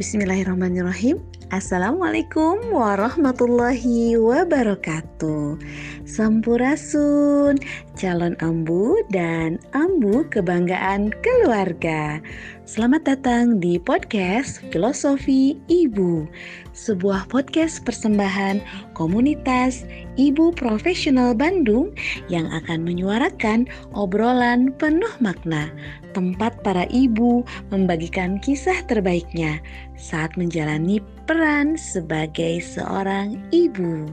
Bismillahirrahmanirrahim. Assalamualaikum warahmatullahi wabarakatuh. Sampurasun, calon ambu dan ambu kebanggaan keluarga. Selamat datang di podcast Filosofi Ibu, sebuah podcast persembahan komunitas Ibu Profesional Bandung yang akan menyuarakan obrolan penuh makna, tempat para ibu membagikan kisah terbaiknya saat menjalani peran sebagai seorang ibu.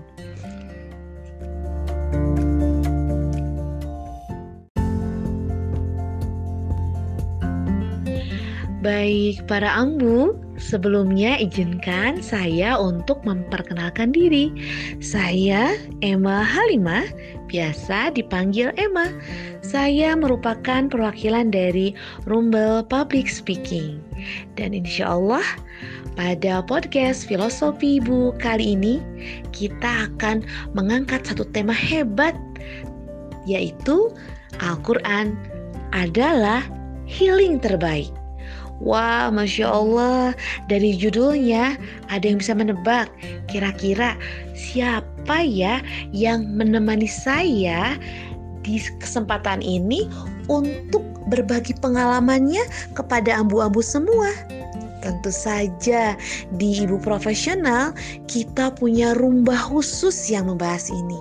Baik, para ambu, sebelumnya izinkan saya untuk memperkenalkan diri. Saya Emma Halimah, biasa dipanggil Emma. Saya merupakan perwakilan dari Rumble Public Speaking. Dan insya Allah pada podcast Filosofi Ibu kali ini kita akan mengangkat satu tema hebat yaitu Al-Quran adalah healing terbaik. Wah, masya Allah, dari judulnya ada yang bisa menebak kira-kira siapa ya yang menemani saya di kesempatan ini untuk berbagi pengalamannya kepada ambu-ambu semua. Tentu saja di Ibu Profesional kita punya rumba khusus yang membahas ini.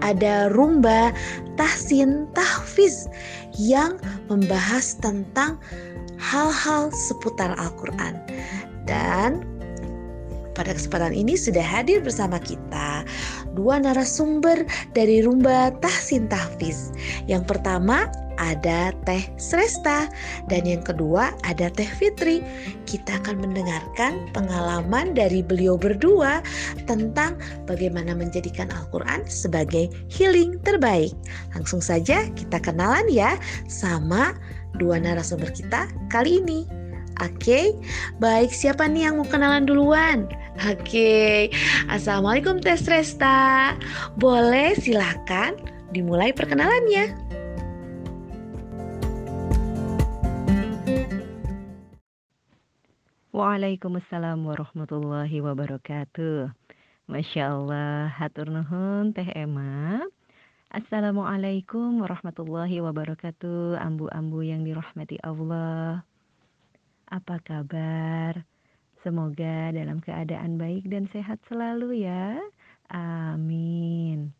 Ada rumba tahsin tahfiz yang membahas tentang hal-hal seputar Al-Quran. Dan pada kesempatan ini sudah hadir bersama kita dua narasumber dari Rumba Tahsin Tahfiz. Yang pertama ada Teh Sresta dan yang kedua ada Teh Fitri. Kita akan mendengarkan pengalaman dari beliau berdua tentang bagaimana menjadikan Al-Quran sebagai healing terbaik. Langsung saja kita kenalan ya sama dua narasumber kita kali ini. Oke, okay? baik siapa nih yang mau kenalan duluan? Oke, okay. Assalamualaikum Tes Resta. Boleh silahkan dimulai perkenalannya. Waalaikumsalam warahmatullahi wabarakatuh. Masya Allah, hatur nuhun Teh Emma. Assalamualaikum warahmatullahi wabarakatuh Ambu-ambu yang dirahmati Allah. Apa kabar? Semoga dalam keadaan baik dan sehat selalu ya. Amin.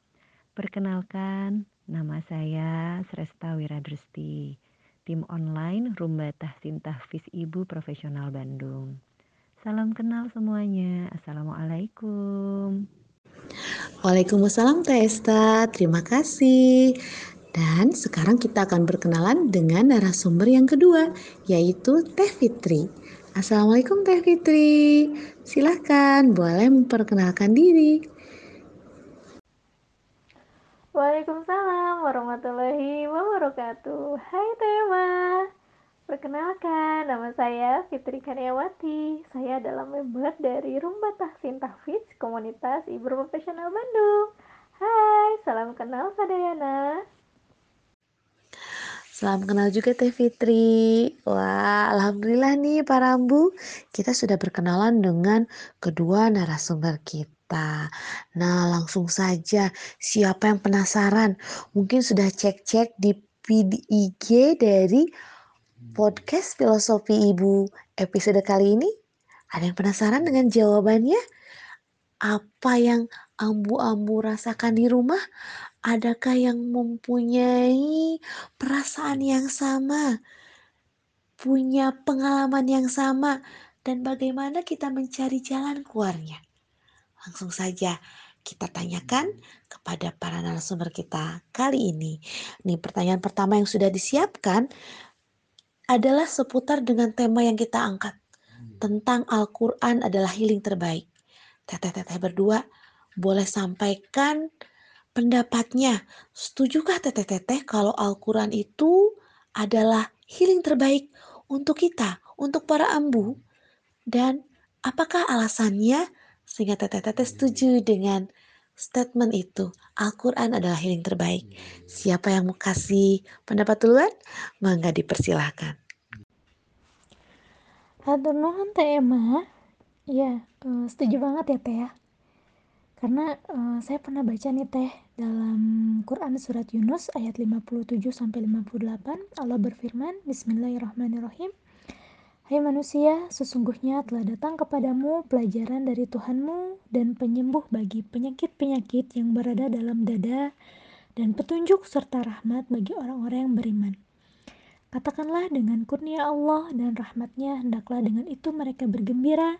Perkenalkan, nama saya Sresta Wiradrusti Tim online Rumba Tahsin Tahfiz Ibu Profesional Bandung. Salam kenal semuanya. Assalamualaikum Waalaikumsalam Teh Esta, terima kasih. Dan sekarang kita akan berkenalan dengan narasumber yang kedua, yaitu Teh Fitri. Assalamualaikum Teh Fitri, silahkan boleh memperkenalkan diri. Waalaikumsalam warahmatullahi wabarakatuh. Hai Tema. Perkenalkan, nama saya Fitri Karyawati. Saya adalah member dari Rumba Tahsin Tahfiz, komunitas Ibu Profesional Bandung. Hai, salam kenal Sadayana. Salam kenal juga Teh Fitri. Wah, alhamdulillah nih para Ambu, kita sudah berkenalan dengan kedua narasumber kita. Nah, langsung saja siapa yang penasaran? Mungkin sudah cek-cek di IG dari podcast Filosofi Ibu episode kali ini? Ada yang penasaran dengan jawabannya? Apa yang ambu-ambu rasakan di rumah? Adakah yang mempunyai perasaan yang sama? Punya pengalaman yang sama? Dan bagaimana kita mencari jalan keluarnya? Langsung saja kita tanyakan kepada para narasumber kita kali ini. Nih pertanyaan pertama yang sudah disiapkan adalah seputar dengan tema yang kita angkat. Hmm. Tentang Al-Quran adalah healing terbaik. Teteh-teteh berdua boleh sampaikan pendapatnya. Setujukah teteh-teteh kalau Al-Quran itu adalah healing terbaik untuk kita, untuk para ambu? Dan apakah alasannya sehingga teteh-teteh setuju dengan statement itu Al-Quran adalah healing terbaik. Siapa yang mau kasih pendapat duluan? Mangga dipersilahkan. Hatur nuhun Teh Emma. Iya, uh, setuju banget ya Teh ya. Karena uh, saya pernah baca nih Teh dalam Quran surat Yunus ayat 57 sampai 58 Allah berfirman Bismillahirrahmanirrahim Hai manusia, sesungguhnya telah datang kepadamu pelajaran dari Tuhanmu dan penyembuh bagi penyakit-penyakit yang berada dalam dada dan petunjuk serta rahmat bagi orang-orang yang beriman. Katakanlah dengan kurnia Allah dan rahmatnya, hendaklah dengan itu mereka bergembira.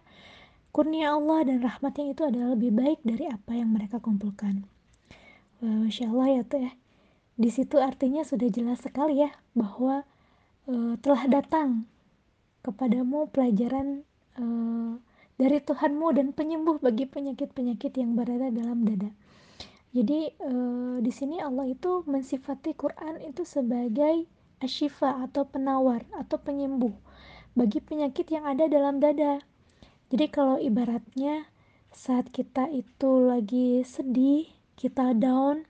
Kurnia Allah dan rahmatnya itu adalah lebih baik dari apa yang mereka kumpulkan. Wah, Masya Allah ya ya. Di situ artinya sudah jelas sekali ya bahwa uh, telah datang kepadamu pelajaran uh, dari Tuhanmu dan penyembuh bagi penyakit-penyakit yang berada dalam dada. Jadi uh, di sini Allah itu mensifati Quran itu sebagai asyifa atau penawar atau penyembuh bagi penyakit yang ada dalam dada. Jadi kalau ibaratnya saat kita itu lagi sedih, kita down,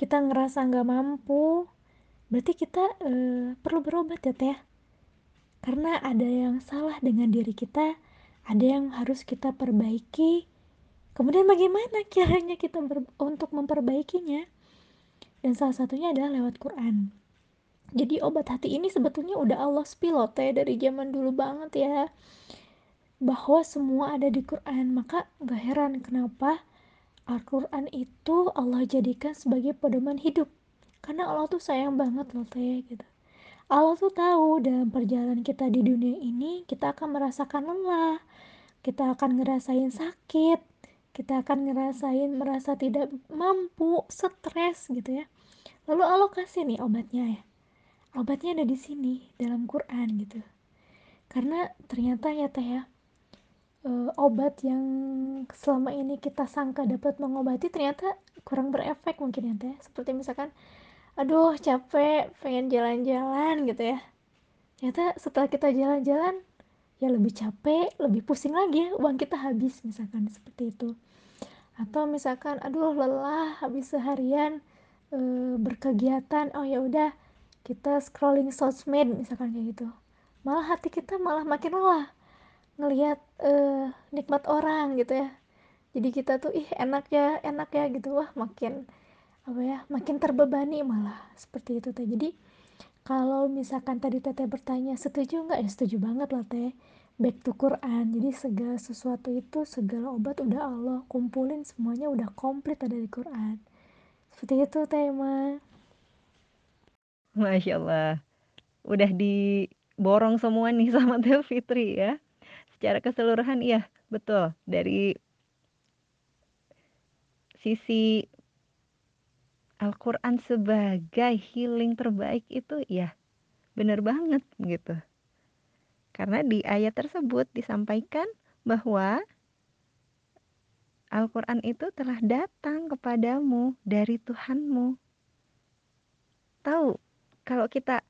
kita ngerasa nggak mampu, berarti kita uh, perlu berobat ya teh karena ada yang salah dengan diri kita, ada yang harus kita perbaiki. Kemudian bagaimana caranya kita untuk memperbaikinya? Dan salah satunya adalah lewat Quran. Jadi obat hati ini sebetulnya udah Allah spilote dari zaman dulu banget ya. Bahwa semua ada di Quran, maka gak heran kenapa Al-Quran itu Allah jadikan sebagai pedoman hidup. Karena Allah tuh sayang banget loh teh gitu Allah tuh tahu dalam perjalanan kita di dunia ini kita akan merasakan lelah, kita akan ngerasain sakit, kita akan ngerasain merasa tidak mampu, stres gitu ya. Lalu Allah kasih nih obatnya ya. Obatnya ada di sini dalam Quran gitu. Karena ternyata ya teh ya uh, obat yang selama ini kita sangka dapat mengobati ternyata kurang berefek mungkin ya teh. Seperti misalkan aduh capek pengen jalan-jalan gitu ya. Ternyata setelah kita jalan-jalan ya lebih capek lebih pusing lagi ya uang kita habis misalkan seperti itu. Atau misalkan aduh lelah habis seharian e, berkegiatan oh ya udah kita scrolling sosmed misalkan kayak gitu. Malah hati kita malah makin lelah ngelihat e, nikmat orang gitu ya. Jadi kita tuh ih enak ya enak ya gitu. Wah makin apa ya makin terbebani malah seperti itu teh. Jadi kalau misalkan tadi teteh bertanya setuju nggak? Ya setuju banget lah teh. Back to Quran. Jadi segala sesuatu itu segala obat udah Allah kumpulin semuanya udah komplit ada di Quran. Seperti itu teh ma. Masya Allah. Udah diborong semua nih sama Teh Fitri ya. Secara keseluruhan iya betul. Dari sisi Al-Quran sebagai healing terbaik itu ya benar banget gitu. Karena di ayat tersebut disampaikan bahwa Al-Quran itu telah datang kepadamu dari Tuhanmu. Tahu, kalau kita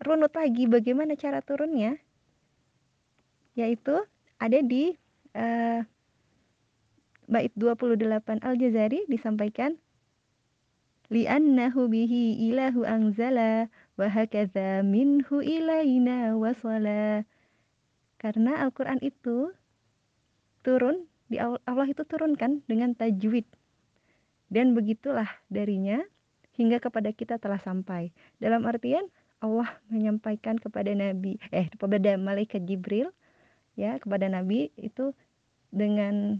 runut lagi bagaimana cara turunnya, yaitu ada di uh, bait 28 Al-Jazari disampaikan li'annahu bihi ilahu anzala wa minhu ilaina wasala karena Al-Quran itu turun di Allah itu turunkan dengan tajwid. Dan begitulah darinya hingga kepada kita telah sampai. Dalam artian Allah menyampaikan kepada Nabi eh kepada malaikat Jibril ya kepada Nabi itu dengan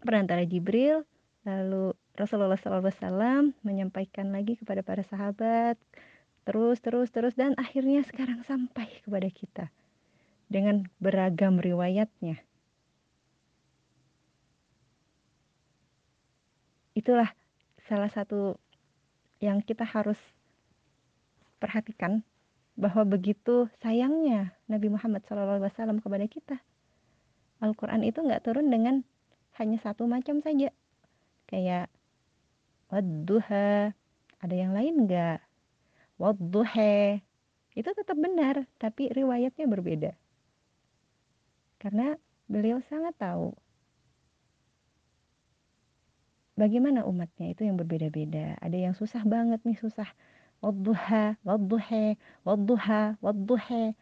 perantara Jibril lalu Rasulullah SAW menyampaikan lagi kepada para sahabat terus terus terus dan akhirnya sekarang sampai kepada kita dengan beragam riwayatnya. Itulah salah satu yang kita harus perhatikan bahwa begitu sayangnya Nabi Muhammad SAW kepada kita. Al-Quran itu nggak turun dengan hanya satu macam saja. Kayak wadduha. Ada yang lain enggak wadduha. Itu tetap benar tapi riwayatnya berbeda. Karena beliau sangat tahu bagaimana umatnya itu yang berbeda-beda. Ada yang susah banget nih susah. Wadduha wadduha wadduha wadduha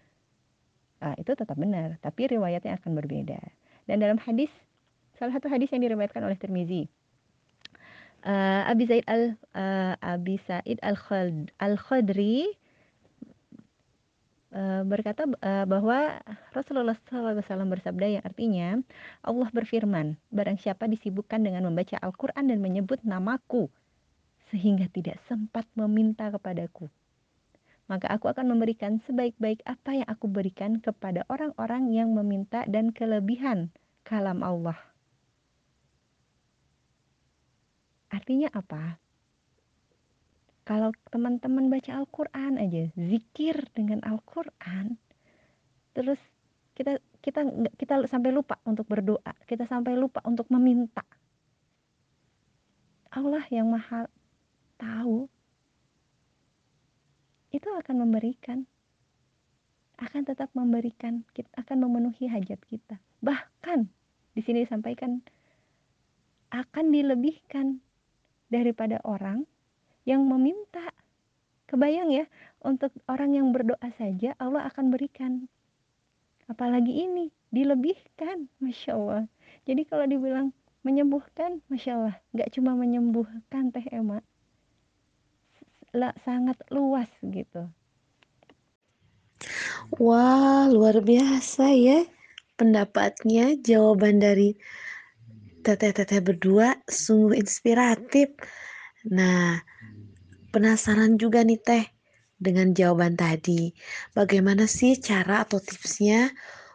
ah, itu tetap benar tapi riwayatnya akan berbeda. Dan dalam hadis salah satu hadis yang diriwayatkan oleh Tirmizi uh, Abi Zaid al uh, Abi Said al Khad al Khadri uh, berkata uh, bahwa Rasulullah SAW bersabda yang artinya Allah berfirman barang siapa disibukkan dengan membaca Al-Quran dan menyebut namaku sehingga tidak sempat meminta kepadaku maka aku akan memberikan sebaik-baik apa yang aku berikan kepada orang-orang yang meminta dan kelebihan kalam Allah. Artinya apa? Kalau teman-teman baca Al-Quran aja, zikir dengan Al-Quran, terus kita kita kita sampai lupa untuk berdoa, kita sampai lupa untuk meminta. Allah yang maha tahu itu akan memberikan akan tetap memberikan akan memenuhi hajat kita bahkan di sini disampaikan akan dilebihkan daripada orang yang meminta. Kebayang ya, untuk orang yang berdoa saja Allah akan berikan. Apalagi ini, dilebihkan, Masya Allah. Jadi kalau dibilang menyembuhkan, Masya Allah, nggak cuma menyembuhkan Teh Emma, sangat luas gitu. Wah, luar biasa ya pendapatnya, jawaban dari teteh-teteh berdua sungguh inspiratif. Nah, penasaran juga nih teh dengan jawaban tadi. Bagaimana sih cara atau tipsnya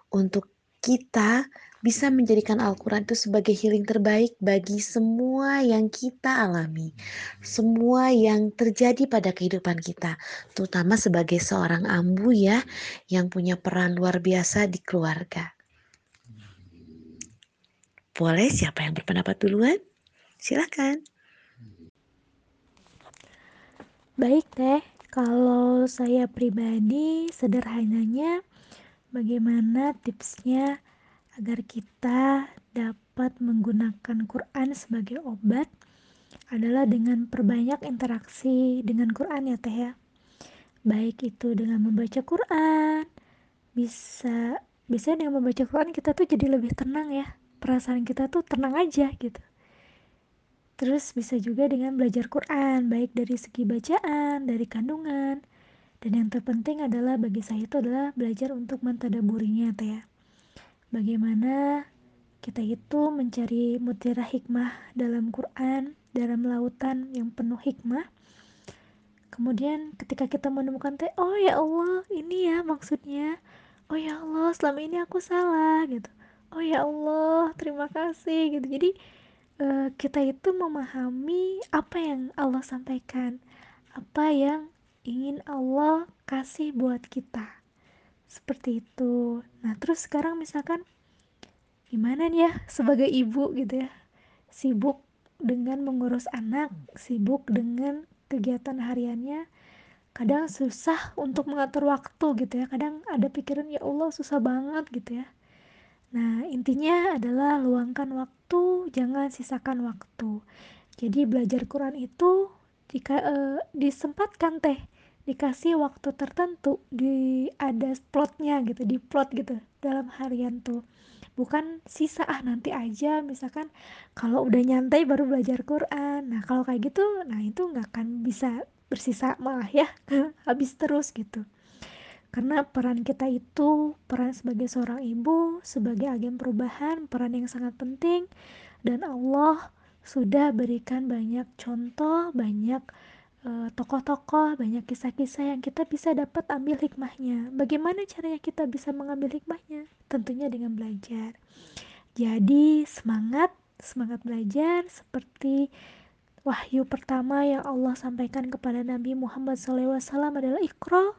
untuk kita bisa menjadikan Al-Quran itu sebagai healing terbaik bagi semua yang kita alami, semua yang terjadi pada kehidupan kita, terutama sebagai seorang ambu ya, yang punya peran luar biasa di keluarga. Boleh siapa yang berpendapat duluan? Silakan. Baik teh, kalau saya pribadi sederhananya bagaimana tipsnya agar kita dapat menggunakan Quran sebagai obat adalah dengan perbanyak interaksi dengan Quran ya teh ya. Baik itu dengan membaca Quran, bisa biasanya dengan membaca Quran kita tuh jadi lebih tenang ya perasaan kita tuh tenang aja gitu. Terus bisa juga dengan belajar Quran baik dari segi bacaan dari kandungan. Dan yang terpenting adalah bagi saya itu adalah belajar untuk mentadaburinya teh ya. Bagaimana kita itu mencari mutiara hikmah dalam Quran dalam lautan yang penuh hikmah. Kemudian ketika kita menemukan teh oh ya Allah ini ya maksudnya. Oh ya Allah selama ini aku salah gitu oh ya Allah terima kasih gitu. Jadi uh, kita itu memahami apa yang Allah sampaikan apa yang ingin Allah kasih buat kita. Seperti itu. Nah terus sekarang misalkan gimana nih ya sebagai ibu gitu ya. Sibuk dengan mengurus anak sibuk dengan kegiatan hariannya kadang susah untuk mengatur waktu gitu ya. Kadang ada pikiran ya Allah susah banget gitu ya Nah, intinya adalah luangkan waktu, jangan sisakan waktu. Jadi belajar Quran itu jika uh, disempatkan teh dikasih waktu tertentu di ada plotnya gitu di plot gitu dalam harian tuh. Bukan sisa ah nanti aja misalkan kalau udah nyantai baru belajar Quran. Nah kalau kayak gitu nah itu nggak akan bisa bersisa malah ya habis terus gitu karena peran kita itu peran sebagai seorang ibu, sebagai agen perubahan, peran yang sangat penting dan Allah sudah berikan banyak contoh, banyak uh, tokoh-tokoh, banyak kisah-kisah yang kita bisa dapat ambil hikmahnya. Bagaimana caranya kita bisa mengambil hikmahnya? Tentunya dengan belajar. Jadi semangat, semangat belajar seperti wahyu pertama yang Allah sampaikan kepada Nabi Muhammad SAW adalah Iqra,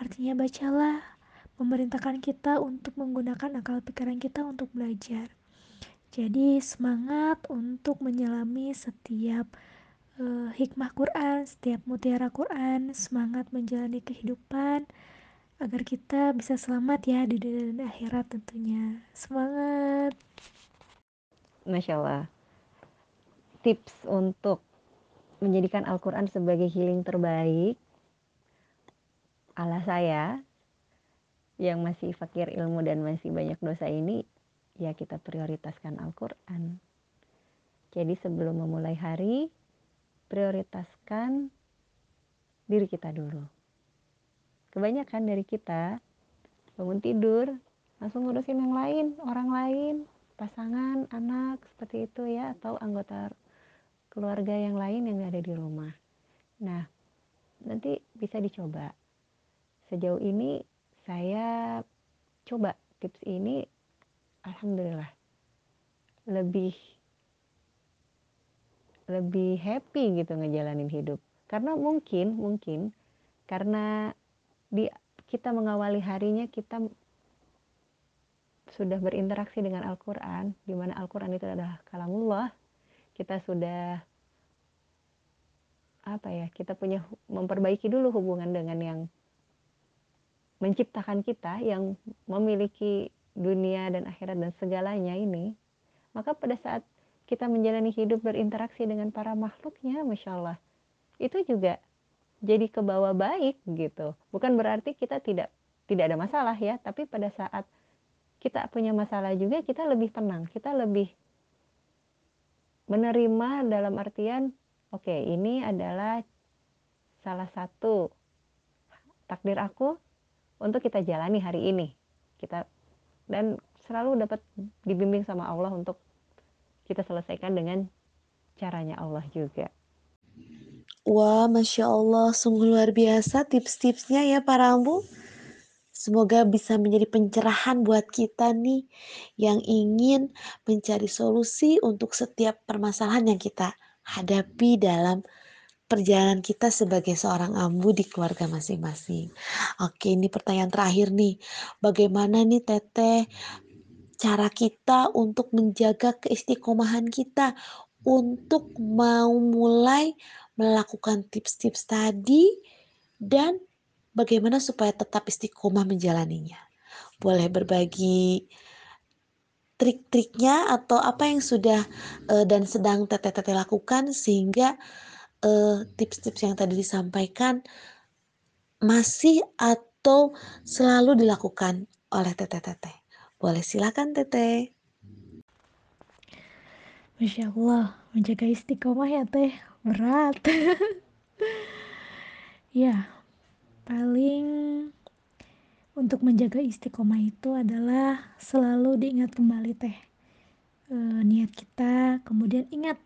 artinya bacalah, memerintahkan kita untuk menggunakan akal pikiran kita untuk belajar. Jadi semangat untuk menyelami setiap uh, hikmah Quran, setiap mutiara Quran, semangat menjalani kehidupan agar kita bisa selamat ya di dunia dan akhirat tentunya. Semangat. Masya Allah tips untuk menjadikan Al-Quran sebagai healing terbaik ala saya yang masih fakir ilmu dan masih banyak dosa ini ya kita prioritaskan Al-Quran. Jadi sebelum memulai hari, prioritaskan diri kita dulu. Kebanyakan dari kita bangun tidur, langsung ngurusin yang lain, orang lain, pasangan, anak, seperti itu ya, atau anggota keluarga yang lain yang ada di rumah. Nah, nanti bisa dicoba. Sejauh ini saya coba tips ini, alhamdulillah lebih lebih happy gitu ngejalanin hidup. Karena mungkin mungkin karena di kita mengawali harinya kita sudah berinteraksi dengan Al-Quran di mana Al-Quran itu adalah kalamullah kita sudah apa ya kita punya memperbaiki dulu hubungan dengan yang menciptakan kita yang memiliki dunia dan akhirat dan segalanya ini maka pada saat kita menjalani hidup berinteraksi dengan para makhluknya, masya Allah, itu juga jadi ke bawah baik gitu. Bukan berarti kita tidak tidak ada masalah ya, tapi pada saat kita punya masalah juga kita lebih tenang, kita lebih menerima dalam artian oke okay, ini adalah salah satu takdir aku untuk kita jalani hari ini. Kita dan selalu dapat dibimbing sama Allah untuk kita selesaikan dengan caranya Allah juga. Wah, Masya Allah, sungguh luar biasa tips-tipsnya ya para ambu. Semoga bisa menjadi pencerahan buat kita nih yang ingin mencari solusi untuk setiap permasalahan yang kita hadapi dalam perjalanan kita sebagai seorang ambu di keluarga masing-masing. Oke, ini pertanyaan terakhir nih. Bagaimana nih Teteh cara kita untuk menjaga keistiqomahan kita untuk mau mulai melakukan tips-tips tadi dan bagaimana supaya tetap istiqomah menjalaninya. Boleh berbagi trik-triknya atau apa yang sudah uh, dan sedang teteh-teteh lakukan sehingga uh, tips-tips yang tadi disampaikan masih atau selalu dilakukan oleh teteh-teteh. Boleh silakan Teteh. Masya Allah, menjaga istiqomah ya Teh, berat. ya, paling untuk menjaga istiqomah itu adalah selalu diingat kembali Teh. E, niat kita, kemudian ingat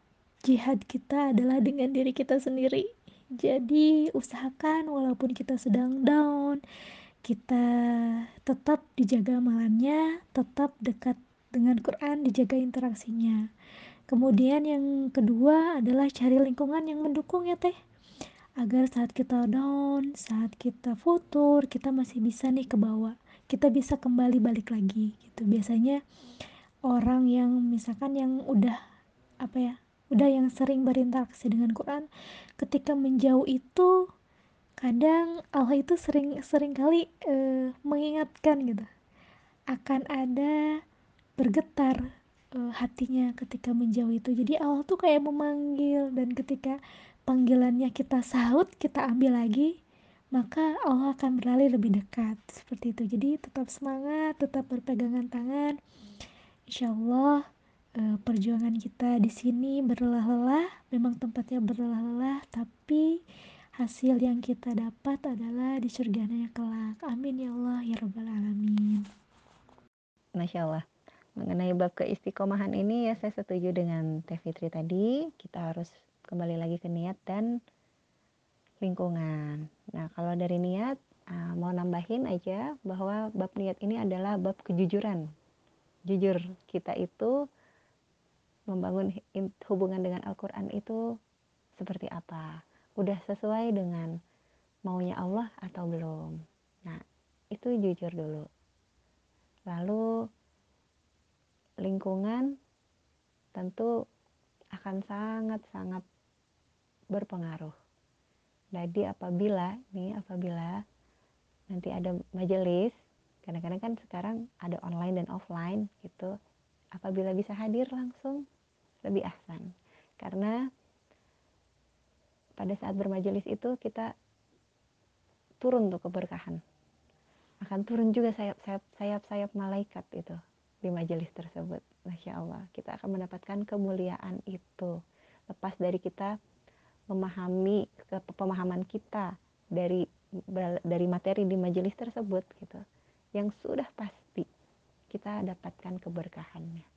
jihad kita adalah dengan diri kita sendiri. Jadi usahakan walaupun kita sedang down, kita tetap dijaga amalannya, tetap dekat dengan Quran, dijaga interaksinya. Kemudian yang kedua adalah cari lingkungan yang mendukung ya teh. Agar saat kita down, saat kita futur, kita masih bisa nih ke bawah. Kita bisa kembali balik lagi gitu. Biasanya orang yang misalkan yang udah apa ya, udah yang sering berinteraksi dengan Quran, ketika menjauh itu kadang Allah itu sering sering kali uh, mengingatkan gitu akan ada bergetar uh, hatinya ketika menjauh itu. Jadi Allah tuh kayak memanggil dan ketika panggilannya kita sahut kita ambil lagi maka Allah akan berlari lebih dekat seperti itu. Jadi tetap semangat tetap berpegangan tangan. Insya Allah uh, perjuangan kita di sini berlelah-lelah memang tempatnya berlelah-lelah tapi hasil yang kita dapat adalah di surganya kelak. Amin ya Allah ya Rabbal Alamin. Masya Allah. Mengenai bab keistiqomahan ini ya saya setuju dengan Teh Fitri tadi. Kita harus kembali lagi ke niat dan lingkungan. Nah kalau dari niat uh, mau nambahin aja bahwa bab niat ini adalah bab kejujuran. Jujur kita itu membangun hubungan dengan Al-Quran itu seperti apa udah sesuai dengan maunya Allah atau belum. Nah, itu jujur dulu. Lalu lingkungan tentu akan sangat-sangat berpengaruh. Jadi apabila nih apabila nanti ada majelis, kadang-kadang kan sekarang ada online dan offline gitu. Apabila bisa hadir langsung lebih ahsan. Karena pada saat bermajelis itu kita turun tuh keberkahan akan turun juga sayap-sayap sayap-sayap malaikat itu di majelis tersebut. Masya Allah, kita akan mendapatkan kemuliaan itu. Lepas dari kita memahami pemahaman kita dari dari materi di majelis tersebut gitu yang sudah pasti kita dapatkan keberkahannya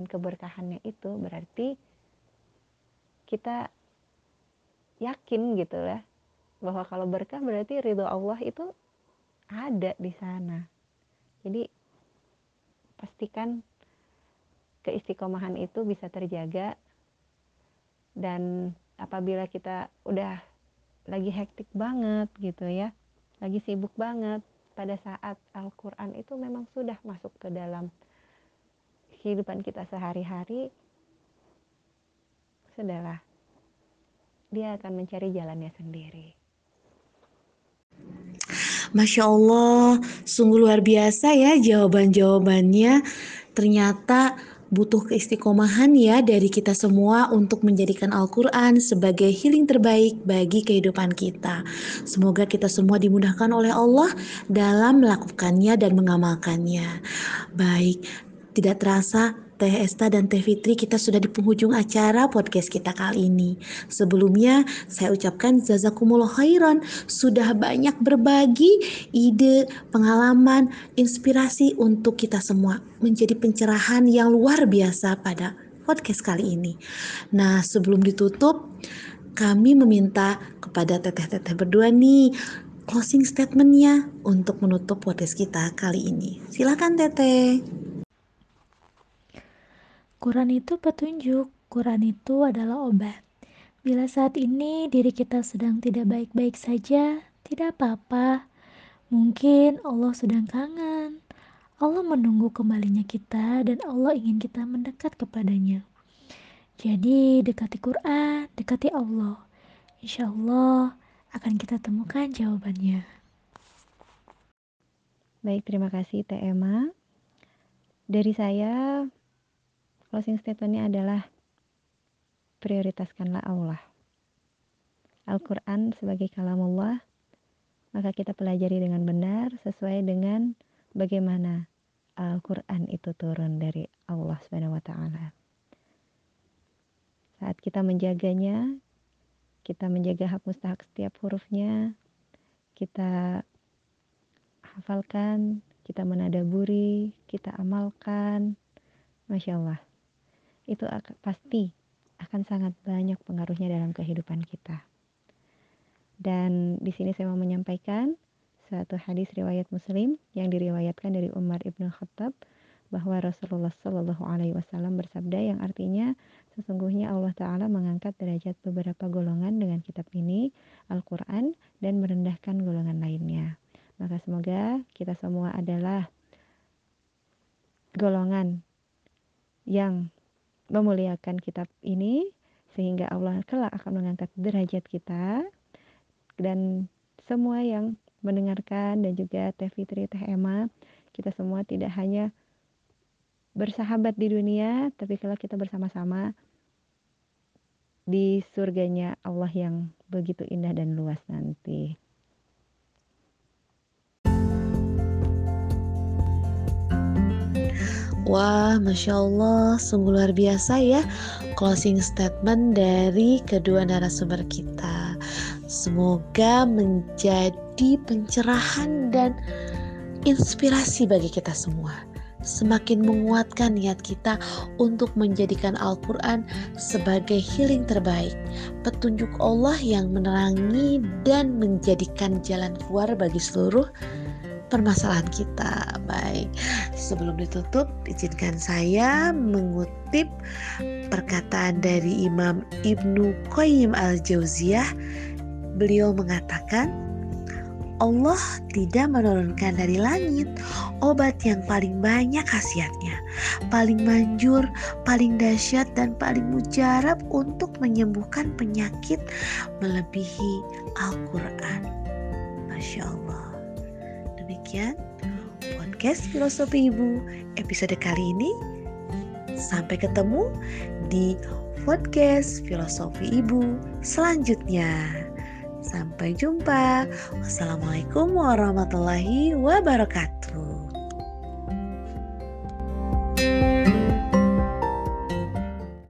dan keberkahannya itu berarti kita yakin gitu ya bahwa kalau berkah berarti ridho Allah itu ada di sana. Jadi pastikan keistiqomahan itu bisa terjaga dan apabila kita udah lagi hektik banget gitu ya lagi sibuk banget pada saat Al-Quran itu memang sudah masuk ke dalam kehidupan kita sehari-hari sudahlah dia akan mencari jalannya sendiri Masya Allah, sungguh luar biasa ya jawaban-jawabannya. Ternyata butuh keistiqomahan ya dari kita semua untuk menjadikan Al-Quran sebagai healing terbaik bagi kehidupan kita. Semoga kita semua dimudahkan oleh Allah dalam melakukannya dan mengamalkannya. Baik, tidak terasa Teh Esta dan Teh Fitri kita sudah di penghujung acara podcast kita kali ini. Sebelumnya saya ucapkan jazakumullah khairan sudah banyak berbagi ide, pengalaman, inspirasi untuk kita semua menjadi pencerahan yang luar biasa pada podcast kali ini. Nah, sebelum ditutup kami meminta kepada teteh-teteh berdua nih closing statementnya untuk menutup podcast kita kali ini. Silakan teteh. Quran itu petunjuk, Quran itu adalah obat. Bila saat ini diri kita sedang tidak baik-baik saja, tidak apa-apa. Mungkin Allah sedang kangen. Allah menunggu kembalinya kita dan Allah ingin kita mendekat kepadanya. Jadi dekati Quran, dekati Allah. Insya Allah akan kita temukan jawabannya. Baik, terima kasih Teh Emma. Dari saya, Closing statementnya adalah prioritaskanlah Allah. Al-Quran sebagai kalamullah, maka kita pelajari dengan benar sesuai dengan bagaimana Al-Quran itu turun dari Allah Subhanahu wa taala. Saat kita menjaganya, kita menjaga hak mustahak setiap hurufnya, kita hafalkan, kita menadaburi, kita amalkan. Masya Allah itu akan, pasti akan sangat banyak pengaruhnya dalam kehidupan kita. Dan di sini saya mau menyampaikan satu hadis riwayat Muslim yang diriwayatkan dari Umar ibnu Khattab bahwa Rasulullah Shallallahu Alaihi Wasallam bersabda yang artinya sesungguhnya Allah Taala mengangkat derajat beberapa golongan dengan kitab ini Al-Quran dan merendahkan golongan lainnya. Maka semoga kita semua adalah golongan yang memuliakan kitab ini sehingga Allah kelak akan mengangkat derajat kita dan semua yang mendengarkan dan juga Teh Fitri, Teh Emma kita semua tidak hanya bersahabat di dunia tapi kalau kita bersama-sama di surganya Allah yang begitu indah dan luas nanti. Wah, Masya Allah, sungguh luar biasa ya closing statement dari kedua narasumber kita. Semoga menjadi pencerahan dan inspirasi bagi kita semua. Semakin menguatkan niat kita untuk menjadikan Al-Quran sebagai healing terbaik, petunjuk Allah yang menerangi dan menjadikan jalan keluar bagi seluruh permasalahan kita. Baik, sebelum ditutup, izinkan saya mengutip perkataan dari Imam Ibnu Qayyim al-Jauziyah. Beliau mengatakan, Allah tidak menurunkan dari langit obat yang paling banyak khasiatnya, paling manjur, paling dahsyat, dan paling mujarab untuk menyembuhkan penyakit melebihi Al-Quran. Masya Allah demikian podcast Filosofi Ibu episode kali ini. Sampai ketemu di podcast Filosofi Ibu selanjutnya. Sampai jumpa. Wassalamualaikum warahmatullahi wabarakatuh. thank you